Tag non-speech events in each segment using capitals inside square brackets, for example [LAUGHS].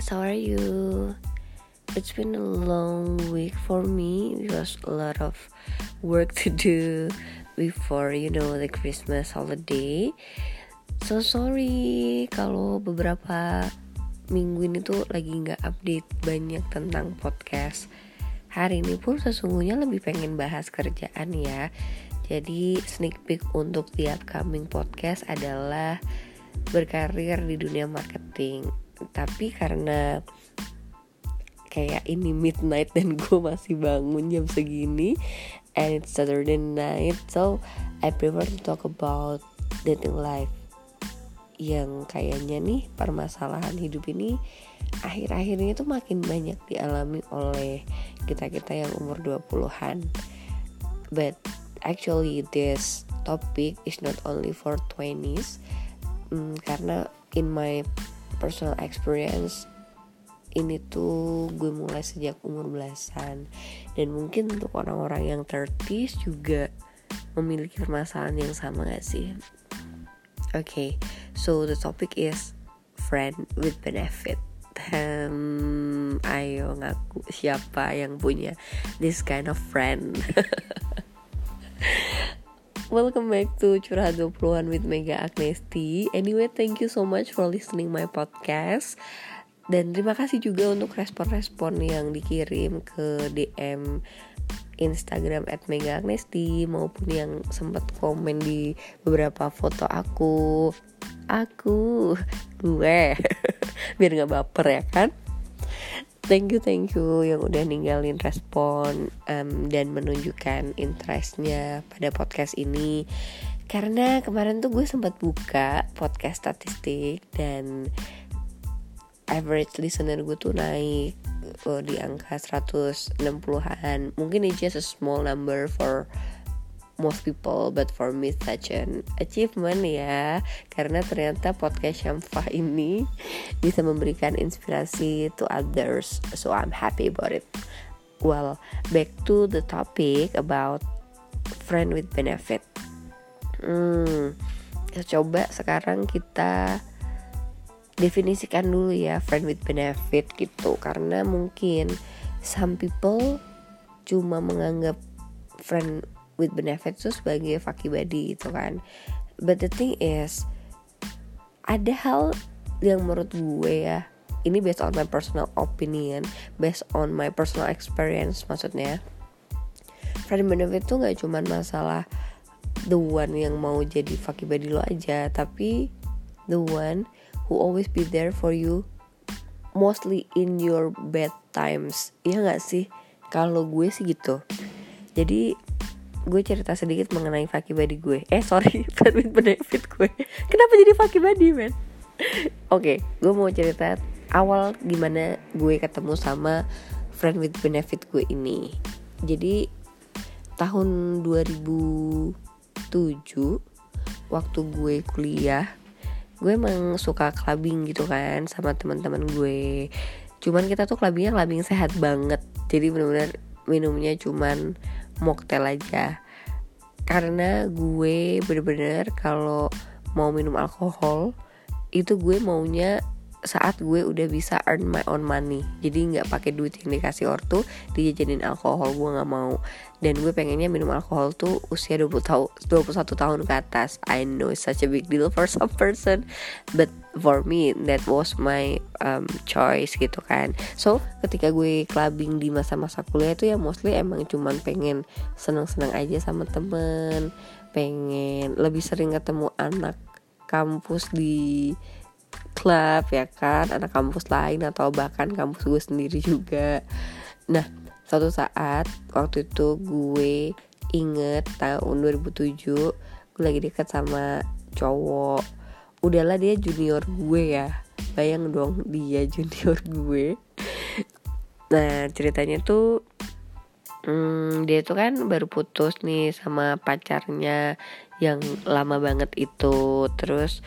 guys, how are you? It's been a long week for me because a lot of work to do before you know the Christmas holiday. So sorry kalau beberapa minggu ini tuh lagi nggak update banyak tentang podcast. Hari ini pun sesungguhnya lebih pengen bahas kerjaan ya. Jadi sneak peek untuk the upcoming podcast adalah berkarir di dunia marketing tapi karena kayak ini midnight dan [LAUGHS] gue masih bangun jam segini and it's Saturday night so I prefer to talk about dating life yang kayaknya nih permasalahan hidup ini akhir-akhir ini tuh makin banyak dialami oleh kita-kita yang umur 20-an but actually this topic is not only for 20s hmm, karena in my personal experience ini tuh gue mulai sejak umur belasan. Dan mungkin untuk orang-orang yang 30 juga memiliki permasalahan yang sama gak sih? Oke okay, so the topic is friend with benefit. Hmm, ayo ngaku siapa yang punya this kind of friend [LAUGHS] Welcome back to Curhat 20-an with Mega Agnesti. Anyway, thank you so much for listening my podcast. Dan terima kasih juga untuk respon-respon yang dikirim ke DM Instagram at Mega Agnesti Maupun yang sempat komen di beberapa foto aku. Aku, gue. [LAUGHS] Biar gak baper ya kan thank you thank you yang udah ninggalin respon um, dan menunjukkan interestnya pada podcast ini. Karena kemarin tuh gue sempat buka podcast statistik dan average listener gue tuh naik uh, di angka 160-an mungkin it's just a small number for most people but for me such an achievement ya. Karena ternyata podcast Syamfah ini bisa memberikan inspirasi to others so I'm happy about it. Well back to the topic about friend with benefit. Hmm coba sekarang kita definisikan dulu ya friend with benefit gitu. Karena mungkin some people cuma menganggap friend with benefits itu sebagai buddy gitu kan. But the thing is ada hal yang menurut gue ya ini based on my personal opinion based on my personal experience maksudnya friend benefit tuh nggak cuman masalah the one yang mau jadi buddy lo aja tapi the one who always be there for you mostly in your bad times. Iya nggak sih? Kalau gue sih gitu. Jadi gue cerita sedikit mengenai Faki Badi gue. Eh sorry [LAUGHS] with benefit gue. Kenapa jadi Faki Badi men? [LAUGHS] Oke okay, gue mau cerita awal gimana gue ketemu sama friend with benefit gue ini. Jadi tahun 2007 waktu gue kuliah gue emang suka clubbing gitu kan sama teman-teman gue. Cuman kita tuh clubbingnya clubbing sehat banget. Jadi bener-bener minumnya cuman mocktail aja. Karena gue bener-bener kalau mau minum alkohol itu gue maunya saat gue udah bisa earn my own money. Jadi nggak pakai duit yang dikasih ortu dijajanin alkohol gue nggak mau. Dan gue pengennya minum alkohol tuh usia 20 tahun 21 tahun ke atas. I know it's such a big deal for some person but for me that was my um, choice gitu kan. So ketika gue clubbing di masa-masa kuliah itu ya mostly emang cuman pengen seneng-seneng aja sama temen pengen lebih sering ketemu anak kampus di klub ya kan? Anak kampus lain atau bahkan kampus gue sendiri juga. Nah suatu saat waktu itu gue inget tahun 2007 gue lagi dekat sama cowok. Udahlah dia junior gue ya. Bayang dong dia [LAUGHS] junior gue. Nah ceritanya tuh hmm, dia tuh kan baru putus nih sama pacarnya yang lama banget itu. Terus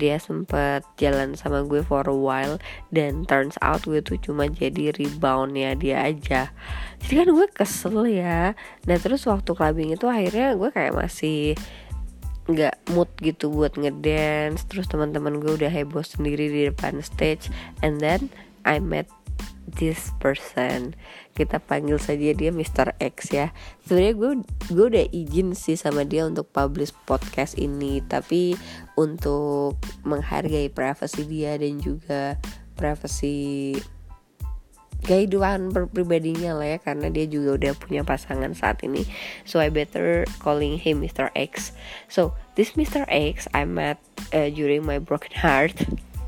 dia sempet jalan sama gue for a while dan turns out gue tuh cuma jadi reboundnya dia aja. Jadi kan gue kesel ya. Nah terus waktu clubbing itu akhirnya gue kayak masih nggak mood gitu buat ngedance. Terus teman-teman gue udah heboh sendiri di depan stage. And then I met this person kita panggil saja dia Mr. X ya sebenarnya gue gue udah izin sih sama dia untuk publish podcast ini tapi untuk menghargai privasi dia dan juga privasi kehidupan pribadinya lah ya karena dia juga udah punya pasangan saat ini so I better calling him Mr. X so this Mr. X I met uh, during my broken heart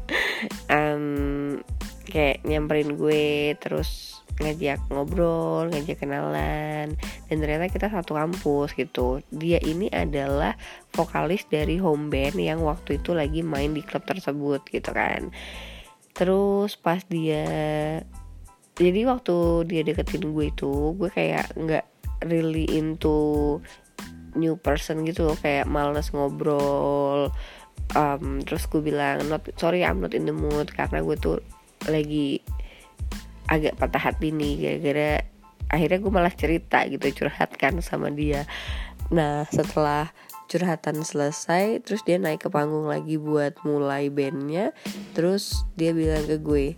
[LAUGHS] um, kayak nyamperin gue terus ngajak ngobrol, ngajak kenalan dan ternyata kita satu kampus gitu. Dia ini adalah vokalis dari home band yang waktu itu lagi main di klub tersebut gitu kan. Terus pas dia jadi waktu dia deketin gue itu gue kayak nggak really into new person gitu loh kayak males ngobrol um, terus gue bilang not sorry I'm not in the mood karena gue tuh lagi agak patah hati nih gara-gara akhirnya gue malah cerita gitu curhat kan sama dia. Nah setelah curhatan selesai terus dia naik ke panggung lagi buat mulai bandnya terus dia bilang ke gue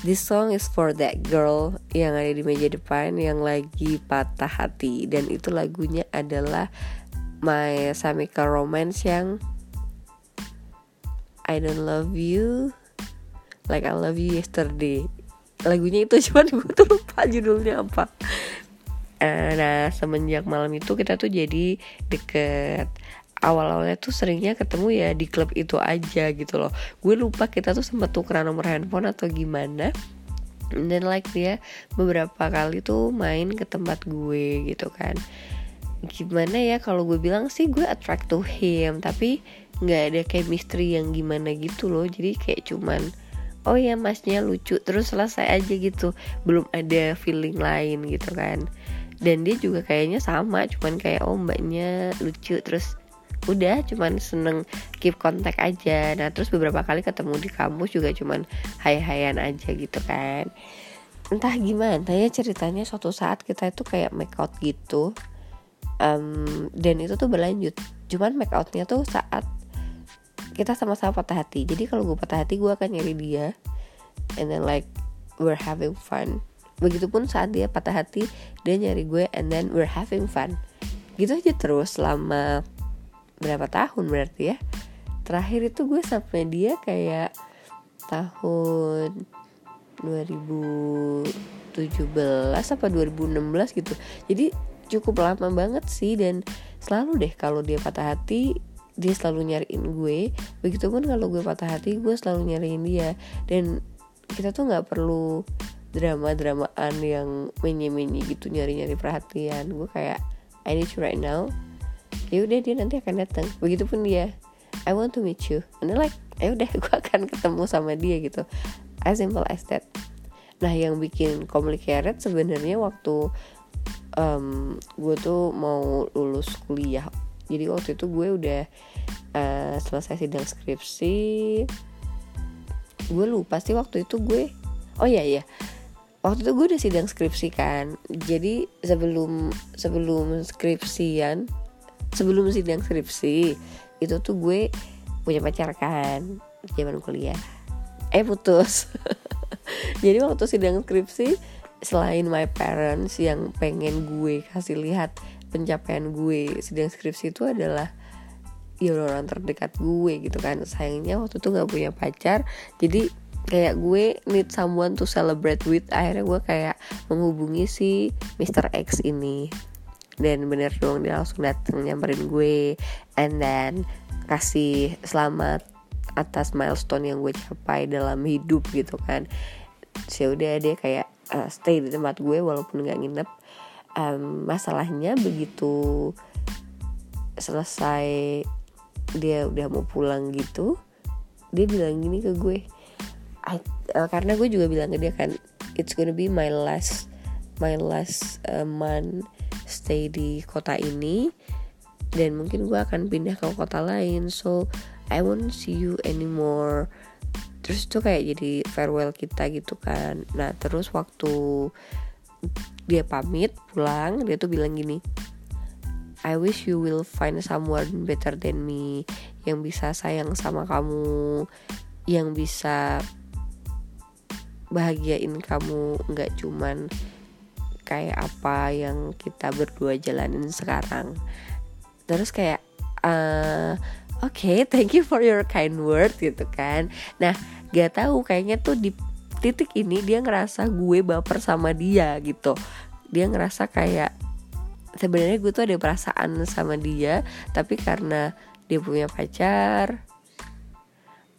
This song is for that girl yang ada di meja depan yang lagi patah hati. Dan itu lagunya adalah My Chemical Romance yang I don't love you like I love you yesterday. Lagunya itu [LAUGHS] cuma gue tuh lupa judulnya apa. Eh, nah semenjak malam itu kita tuh jadi deket. Awal-awalnya tuh seringnya ketemu ya di klub itu aja gitu loh. Gue lupa kita tuh sempat tukeran nomor handphone atau gimana. Dan like dia beberapa kali tuh main ke tempat gue gitu kan. Gimana ya kalau gue bilang sih gue attract to him. Tapi nggak ada chemistry yang gimana gitu loh. Jadi kayak cuman oh ya masnya lucu terus selesai aja gitu. Belum ada feeling lain gitu kan. Dan dia juga kayaknya sama cuman kayak oh mbaknya lucu terus udah cuman seneng keep kontak aja. Nah terus beberapa kali ketemu di kampus juga cuman hai-hayan aja gitu kan. Entah gimana ya ceritanya suatu saat kita itu kayak make out gitu um, dan itu tuh berlanjut. Cuman make outnya tuh saat kita sama-sama patah hati. Jadi kalau gue patah hati gue akan nyari dia. And then like we're having fun. Begitupun saat dia patah hati dia nyari gue and then we're having fun. Gitu aja terus selama berapa tahun berarti ya. Terakhir itu gue sampai dia kayak tahun 2017 apa 2016 gitu. Jadi cukup lama banget sih dan selalu deh kalau dia patah hati dia selalu nyariin gue. Begitupun kalau gue patah hati gue selalu nyariin dia. Dan kita tuh nggak perlu drama-dramaan yang menye-menye gitu nyari-nyari perhatian. Gue kayak I need you right now. Ya udah dia nanti akan datang. Begitupun dia I want to meet you. And like ya udah [LAUGHS] gue akan ketemu sama dia gitu. As simple as that. Nah yang bikin complicated sebenarnya waktu um, gue tuh mau lulus kuliah jadi waktu itu gue udah uh, selesai sidang skripsi. Gue lupa sih waktu itu gue oh iya iya. Waktu itu gue udah sidang skripsi kan. Jadi sebelum sebelum skripsian sebelum sidang skripsi itu tuh gue punya pacar kan zaman kuliah. Eh putus. [LAUGHS] Jadi waktu sidang skripsi selain my parents yang pengen gue kasih lihat pencapaian gue sidang skripsi itu adalah ya orang terdekat gue gitu kan. Sayangnya waktu itu nggak punya pacar jadi kayak gue need someone to celebrate with. Akhirnya gue kayak menghubungi si Mr. X ini. Dan bener dong dia langsung dateng nyamperin gue and then kasih selamat atas milestone yang gue capai dalam hidup gitu kan. Sih udah dia kayak uh, stay di tempat gue walaupun nggak nginep um, masalahnya begitu selesai dia udah mau pulang gitu dia bilang gini ke gue. Uh, karena gue juga bilang ke dia kan it's gonna be my last my last uh, month stay di kota ini dan mungkin gue akan pindah ke kota lain so I won't see you anymore. Terus itu kayak jadi farewell kita gitu kan. Nah terus waktu dia pamit pulang dia tuh bilang gini I wish you will find someone better than me yang bisa sayang sama kamu yang bisa bahagiain kamu nggak cuman kayak apa yang kita berdua jalanin sekarang. Terus kayak uh, oke okay, thank you for your kind word gitu kan. Nah gak tahu kayaknya tuh di titik ini dia ngerasa gue baper sama dia gitu. Dia ngerasa kayak sebenarnya gue tuh ada perasaan sama dia tapi karena dia punya pacar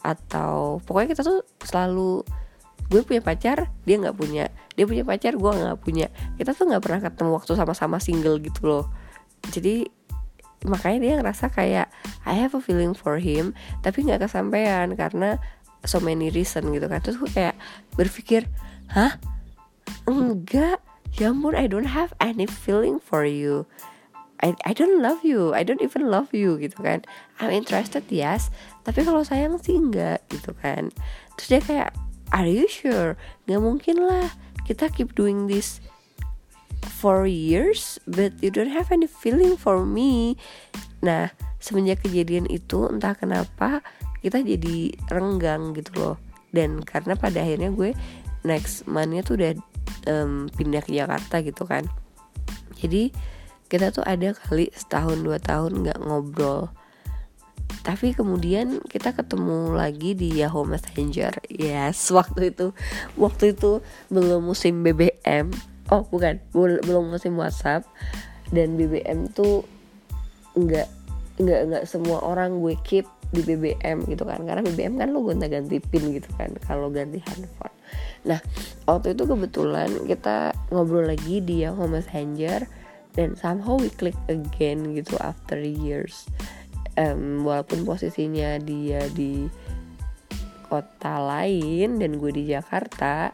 atau pokoknya kita tuh selalu gue punya pacar dia nggak punya. Dia punya pacar gue nggak punya. Kita tuh nggak pernah ketemu waktu sama-sama single gitu loh. Jadi makanya dia ngerasa kayak I have a feeling for him tapi nggak kesampaian karena so many reason gitu kan. Terus gue kayak berpikir hah? Enggak. Ya ampun I don't have any feeling for you. I, I don't love you. I don't even love you gitu kan. I'm interested yes. Tapi kalau sayang sih enggak gitu kan. Terus dia kayak are you sure? Gak mungkin lah. Kita keep doing this for years but you don't have any feeling for me. Nah semenjak kejadian itu entah kenapa kita jadi renggang gitu loh. Dan karena pada akhirnya gue next monthnya tuh udah um, pindah ke Jakarta gitu kan. Jadi kita tuh ada kali setahun dua tahun nggak ngobrol. Tapi kemudian kita ketemu lagi di Yahoo Messenger. Yes [LAUGHS] waktu itu waktu itu belum musim BBM oh bukan belum musim WhatsApp. Dan BBM tuh nggak nggak nggak semua orang gue keep di BBM gitu kan. Karena BBM kan lo gonta ganti pin gitu kan kalau ganti handphone. Nah waktu itu kebetulan kita ngobrol lagi di Yahoo Messenger dan somehow we click again gitu after years. Um, walaupun posisinya dia di kota lain dan gue di Jakarta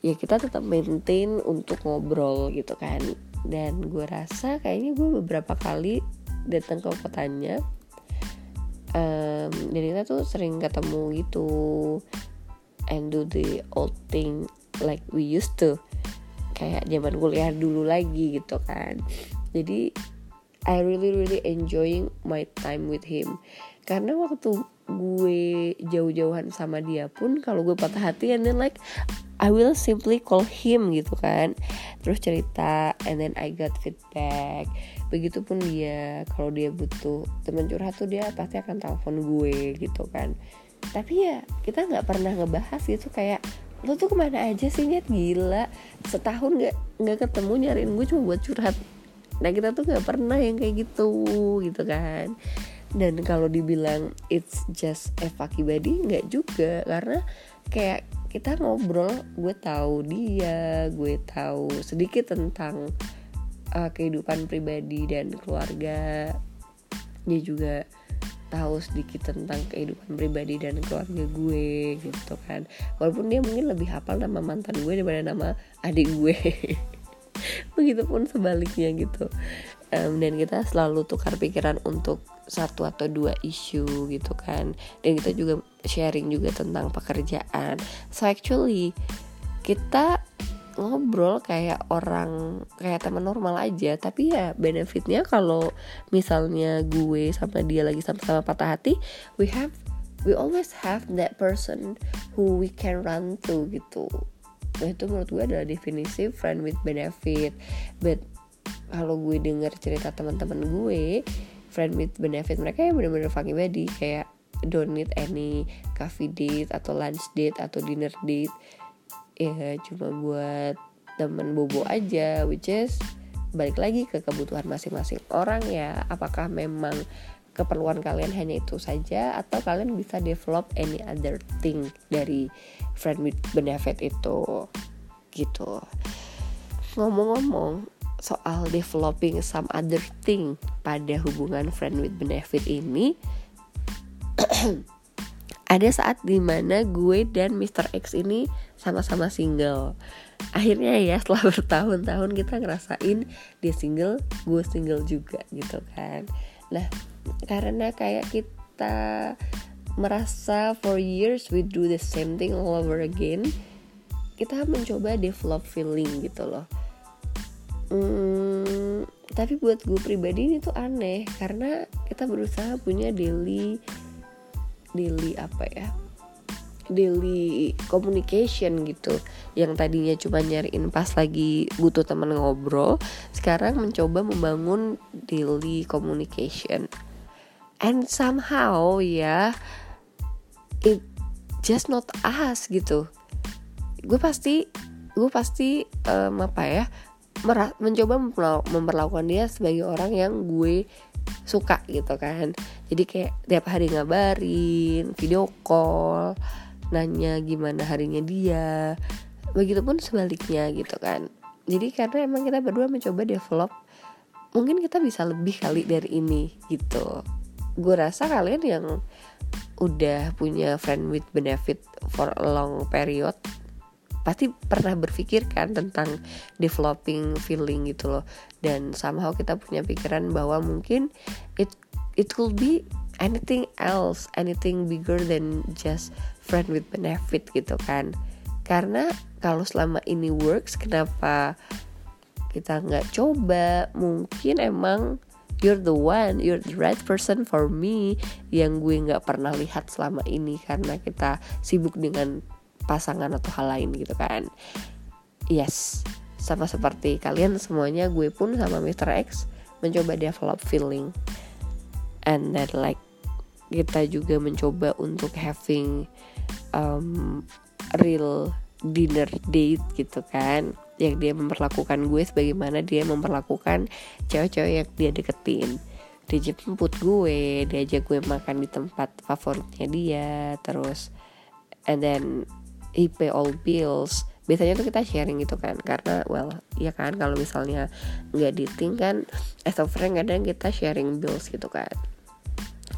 ya kita tetap maintain untuk ngobrol gitu kan. Dan gue rasa kayaknya gue beberapa kali datang ke kotanya um, dan kita tuh sering ketemu gitu and do the old thing like we used to. Kayak zaman kuliah dulu lagi gitu kan. Jadi I really really enjoying my time with him. Karena waktu gue jauh-jauhan sama dia pun kalau gue patah hati and then like I will simply call him gitu kan. Terus cerita and then I got feedback. Begitupun dia kalau dia butuh teman curhat tuh dia pasti akan telepon gue gitu kan. Tapi ya kita nggak pernah ngebahas gitu kayak lo tuh ke mana aja sih nyet? Gila. Setahun nggak nggak ketemu nyariin gue cuma buat curhat. Nah kita tuh nggak pernah yang kayak gitu gitu kan. Dan kalau dibilang it's just a fucky body nggak juga. Karena kayak kita ngobrol gue tahu dia gue tahu sedikit tentang uh, kehidupan pribadi dan keluarga. Dia juga tahu sedikit tentang kehidupan pribadi dan keluarga gue gitu kan. Walaupun dia mungkin lebih hafal nama mantan gue daripada nama adik gue. [LAUGHS] Begitupun sebaliknya gitu. Um, dan kita selalu tukar pikiran untuk satu atau dua isu gitu kan. Dan kita juga sharing juga tentang pekerjaan. So actually kita ngobrol kayak orang kayak teman normal aja. Tapi ya benefitnya kalau misalnya gue sama dia lagi sama-sama patah hati we have we always have that person who we can run to gitu. Nah itu menurut gue adalah definisi friend with benefit. But kalau gue denger cerita teman-teman gue friend with benefit mereka yang bener-bener fucking body. Kayak don't need any coffee date atau lunch date atau dinner date. Ya cuma buat temen bobo aja which is balik lagi ke kebutuhan masing-masing orang ya. Apakah memang keperluan kalian hanya itu saja atau kalian bisa develop any other thing dari friend with benefit itu? Gitu. Ngomong-ngomong soal developing some other thing pada hubungan friend with benefit ini [CLEARS THROAT] ada saat di mana gue dan Mr. X ini sama-sama single akhirnya ya setelah [LAUGHS] bertahun-tahun kita ngerasain dia single gue single juga gitu kan nah karena kayak kita merasa for years we do the same thing all over again kita mencoba develop feeling gitu loh hmm, tapi buat gue pribadi ini tuh aneh karena kita berusaha punya daily daily apa ya daily communication gitu. Yang tadinya cuma nyariin pas lagi butuh teman ngobrol sekarang mencoba membangun daily communication. And somehow ya it just not us gitu. Gue pasti gue pasti um, apa ya mencoba memperlakukan dia sebagai orang yang gue suka gitu kan jadi kayak tiap hari ngabarin video call nanya gimana harinya dia begitupun sebaliknya gitu kan. Jadi karena emang kita berdua mencoba develop mungkin kita bisa lebih kali dari ini gitu. Gue rasa kalian yang udah punya friend with benefit for a long period pasti pernah berpikir kan tentang developing feeling gitu loh. Dan somehow kita punya pikiran bahwa mungkin it it could be anything else anything bigger than just friend with benefit gitu kan. Karena kalau selama ini works kenapa kita nggak coba? Mungkin emang you're the one you're the right person for me yang gue nggak pernah lihat selama ini karena kita sibuk dengan pasangan atau hal lain gitu kan. Yes sama seperti kalian semuanya gue pun sama Mr. X mencoba develop feeling and then like kita juga mencoba untuk having um, real dinner date gitu kan. Yang dia memperlakukan gue sebagaimana dia memperlakukan cewek-cewek yang dia deketin. Dia jemput gue dia ajak gue makan di tempat favoritnya dia terus and then he pay all bills. Biasanya tuh kita sharing gitu kan karena well ya kan kalau misalnya nggak dating kan as a friend kadang kita sharing bills gitu kan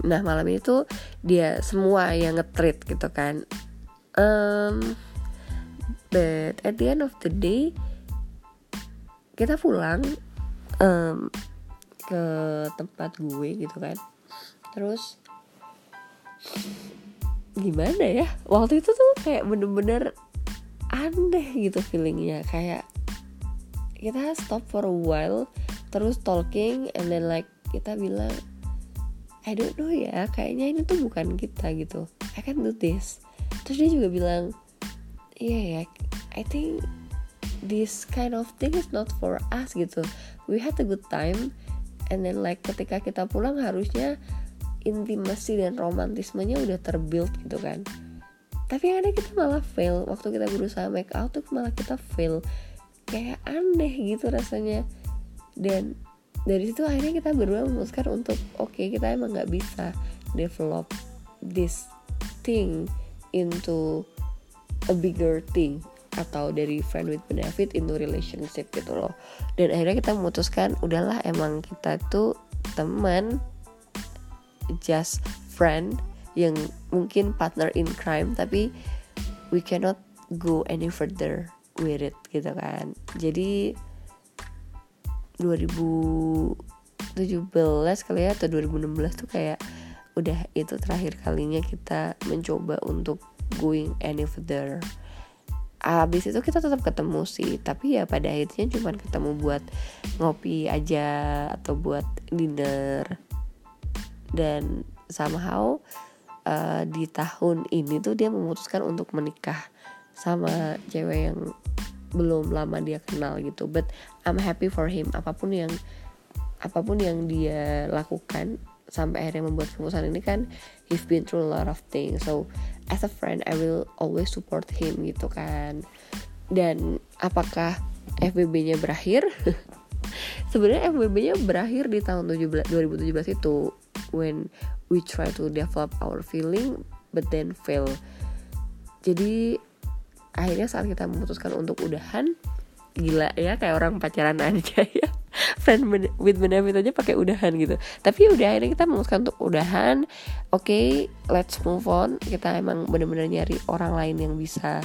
nah malam itu dia semua yang ngetrit gitu kan. Um, but at the end of the day kita pulang um, ke tempat gue gitu kan. Terus gimana ya? Waktu itu tuh kayak bener-bener aneh gitu feelingnya. Kayak kita stop for a while terus talking and then like kita bilang I don't know ya kayaknya ini tuh bukan kita gitu. I can do this. Terus dia juga bilang iya yeah, ya I think this kind of thing is not for us gitu. We had a good time and then like ketika kita pulang harusnya intimasi dan romantismenya udah terbuild gitu kan. Tapi yang ada kita malah fail. Waktu kita berusaha make out tuh malah kita fail. Kayak aneh gitu rasanya. Dan dari situ akhirnya kita berdua memutuskan untuk oke okay, kita emang nggak bisa develop this thing into a bigger thing atau dari friend with benefit into relationship gitu loh. Dan akhirnya kita memutuskan udahlah emang kita tuh teman just friend yang mungkin partner in crime tapi we cannot go any further with it gitu kan. Jadi 2017 kali ya atau 2016 tuh kayak udah itu terakhir kalinya kita mencoba untuk going any further. Abis itu kita tetap ketemu sih tapi ya pada akhirnya cuma ketemu buat ngopi aja atau buat dinner. Dan somehow uh, di tahun ini tuh dia memutuskan untuk menikah sama cewek yang belum lama dia kenal gitu. But I'm happy for him. Apa pun yang apa pun yang dia lakukan sampai akhirnya membuat keputusan ini kan he's been through a lot of things. So as a friend I will always support him gitu kan. Dan apakah FBB-nya berakhir? [LAUGHS] Sebenarnya FBB-nya berakhir di tahun 17, 2017 itu when we try to develop our feeling but then fail. Jadi akhirnya saat kita memutuskan untuk udahan gila ya kayak orang pacaran aja [LAUGHS] ya. Friend with benefit aja pakai udahan gitu. Tapi udah akhirnya kita memutuskan untuk udahan. Oke okay, let's move on. Kita emang bener-bener nyari orang lain yang bisa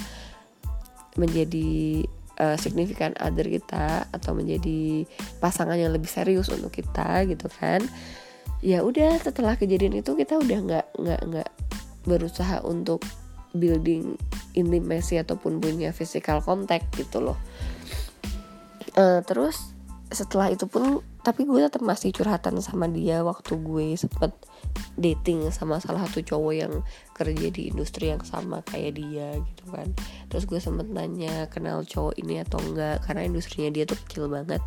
menjadi uh, significant other kita atau menjadi pasangan yang lebih serius untuk kita gitu kan. Ya udah setelah kejadian itu kita udah nggak nggak nggak berusaha untuk building intimacy ataupun punya physical contact gitu loh. Uh, terus setelah itu pun tapi gue tetap masih curhatan sama dia waktu gue sempet dating sama salah satu cowok yang kerja di industri yang sama kayak dia gitu kan. Terus gue sempet nanya kenal cowok ini atau enggak karena industrinya dia tuh kecil banget.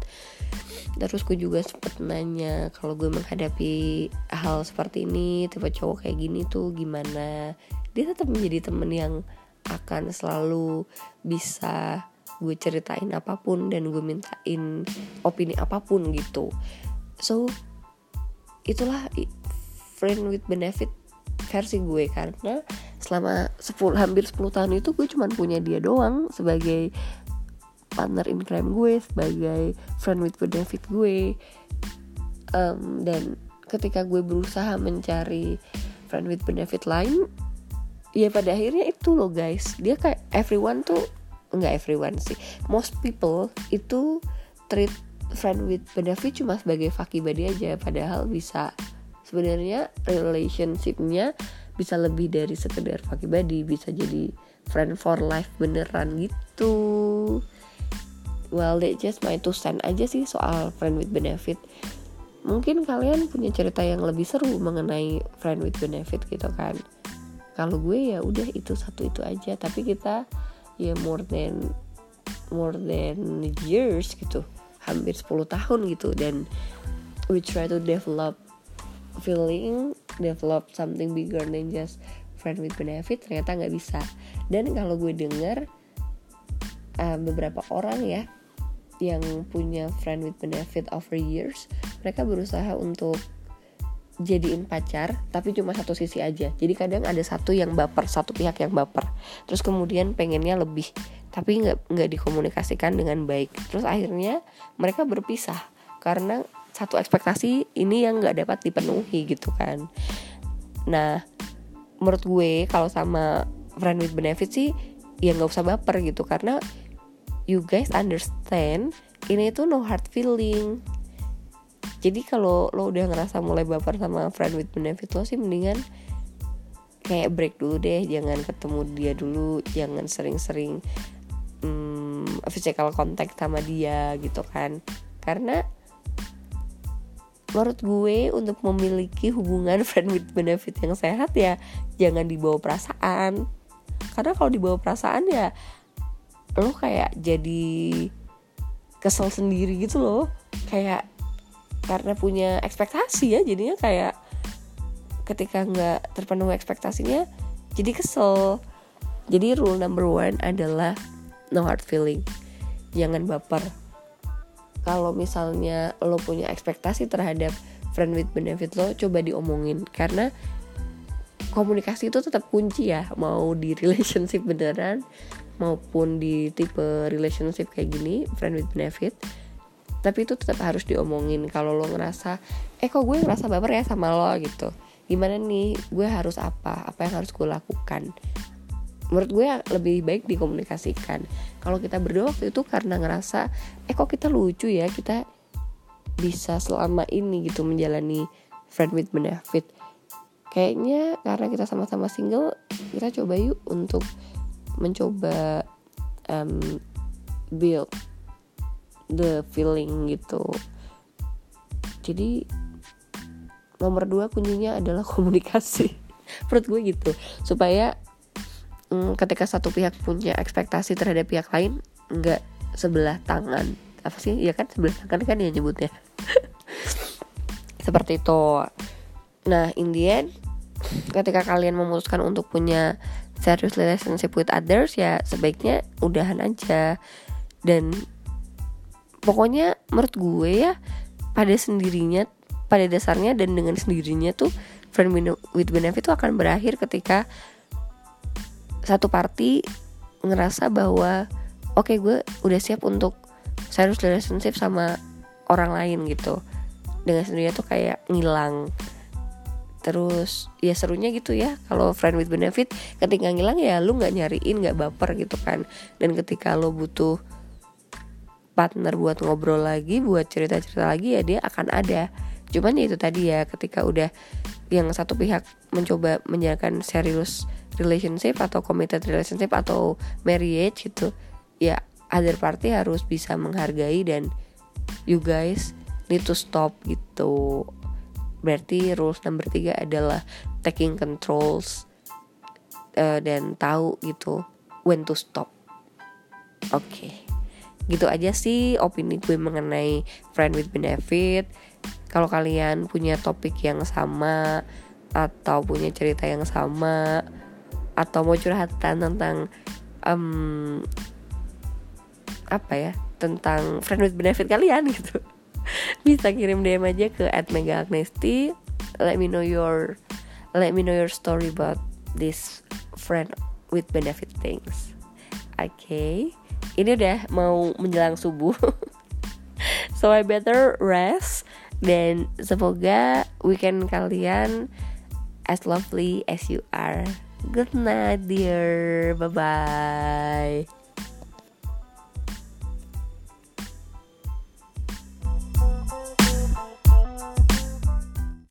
Terus gue juga sempet nanya kalau gue menghadapi hal seperti ini tipe cowok kayak gini tuh gimana dia tetap menjadi temen yang akan selalu bisa gue ceritain apa pun dan gue mintain opini apa pun gitu. So itulah friend with benefit versi gue karena selama 10 hampir 10 tahun itu gue cuma punya dia doang sebagai partner in crime gue sebagai friend with benefit gue. Um, dan ketika gue berusaha mencari friend with benefit lain ya pada akhirnya itu loh guys. Dia kayak everyone tuh enggak everyone sih. Most people itu treat friend with benefit cuma sebagai faki body aja. Padahal bisa sebenarnya relationshipnya bisa lebih dari sekedar faki body bisa jadi friend for life beneran gitu. Well they just my two cent aja sih soal friend with benefit. Mungkin kalian punya cerita yang lebih seru mengenai friend with benefit gitu kan kalau gue ya udah itu satu itu aja. Tapi kita ya more than more than years gitu. Hampir 10 tahun gitu. Dan we try to develop feeling develop something bigger than just friend with benefit ternyata nggak bisa. Dan kalau gue denger uh, beberapa orang ya yang punya friend with benefit over years mereka berusaha untuk jadiin pacar tapi cuma satu sisi aja. Jadi kadang ada satu yang baper satu pihak yang baper. Terus kemudian pengennya lebih tapi nggak nggak dikomunikasikan dengan baik. Terus akhirnya mereka berpisah karena satu ekspektasi ini yang nggak dapat dipenuhi gitu kan. Nah menurut gue kalau sama friend with benefit sih ya nggak usah baper gitu. Karena you guys understand ini itu no hard feeling jadi kalau lo udah ngerasa mulai baper sama friend with benefit lo sih mendingan kayak break dulu deh. Jangan ketemu dia dulu. Jangan sering-sering hmm, physical contact sama dia gitu kan. Karena menurut gue untuk memiliki hubungan [LAUGHS] friend with benefit yang sehat ya jangan dibawa perasaan. Karena kalau dibawa perasaan ya lo kayak jadi kesel sendiri gitu loh. Kayak karena punya ekspektasi ya jadinya kayak ketika nggak terpenuhi ekspektasinya jadi kesel. Jadi rule number one adalah no hard feeling. Jangan baper. Kalau misalnya lo punya ekspektasi terhadap friend with benefit lo coba diomongin. Karena komunikasi itu tetap kunci ya mau di relationship beneran maupun di tipe relationship kayak gini friend with benefit tapi itu tetap harus diomongin kalau lo ngerasa eh kok gue ngerasa baper ya sama lo? Gitu. Gimana nih? Gue harus apa? Apa yang harus gue lakukan? Menurut gue lebih baik dikomunikasikan. Kalau kita berdua waktu itu karena ngerasa eh kok kita lucu ya? Kita bisa selama ini gitu menjalani friend with benefit. Kayaknya karena kita sama-sama single kita coba yuk untuk mencoba um, build the feeling gitu. Jadi nomor dua kuncinya adalah [LAUGHS] komunikasi. Menurut gue gitu. Supaya mm, ketika satu pihak punya ekspektasi terhadap pihak lain nggak sebelah tangan. Apa sih? Ya kan? Sebelah tangan kan ya nyebutnya. [LAUGHS] Seperti itu. Nah in the end ketika kalian memutuskan untuk punya serious relationship with others ya sebaiknya udahan aja. Dan pokoknya menurut gue ya pada sendirinya pada dasarnya dan dengan sendirinya tuh friend with benefit itu akan berakhir ketika satu party ngerasa bahwa oke okay, gue udah siap untuk serius relationship sama orang lain gitu. Dengan sendirinya tuh kayak ngilang. Terus ya serunya gitu ya kalau friend with benefit ketika ngilang ya lu nggak nyariin nggak baper gitu kan. Dan ketika lo butuh partner buat ngobrol lagi buat cerita-cerita lagi ya dia akan ada. Cuman ya itu tadi ya ketika udah yang satu pihak mencoba menjalankan serius relationship atau committed relationship atau marriage gitu ya other party harus bisa menghargai dan you guys need to stop gitu. Berarti rules number tiga adalah taking controls uh, dan tahu gitu when to stop. Oke. okay. Gitu aja sih opini gue mengenai friend with benefit. Kalau kalian punya topik yang sama atau punya cerita yang sama atau mau curhatan tentang um, apa ya tentang friend with benefit kalian [LAUGHS] gitu. Bisa kirim DM aja ke @megaagnesti let me know your let me know your story about this friend with benefit things. Oke okay. Ini udah mau menjelang subuh. [LAUGHS] So I better rest dan semoga weekend kalian as lovely as you are. Good night dear. Bye bye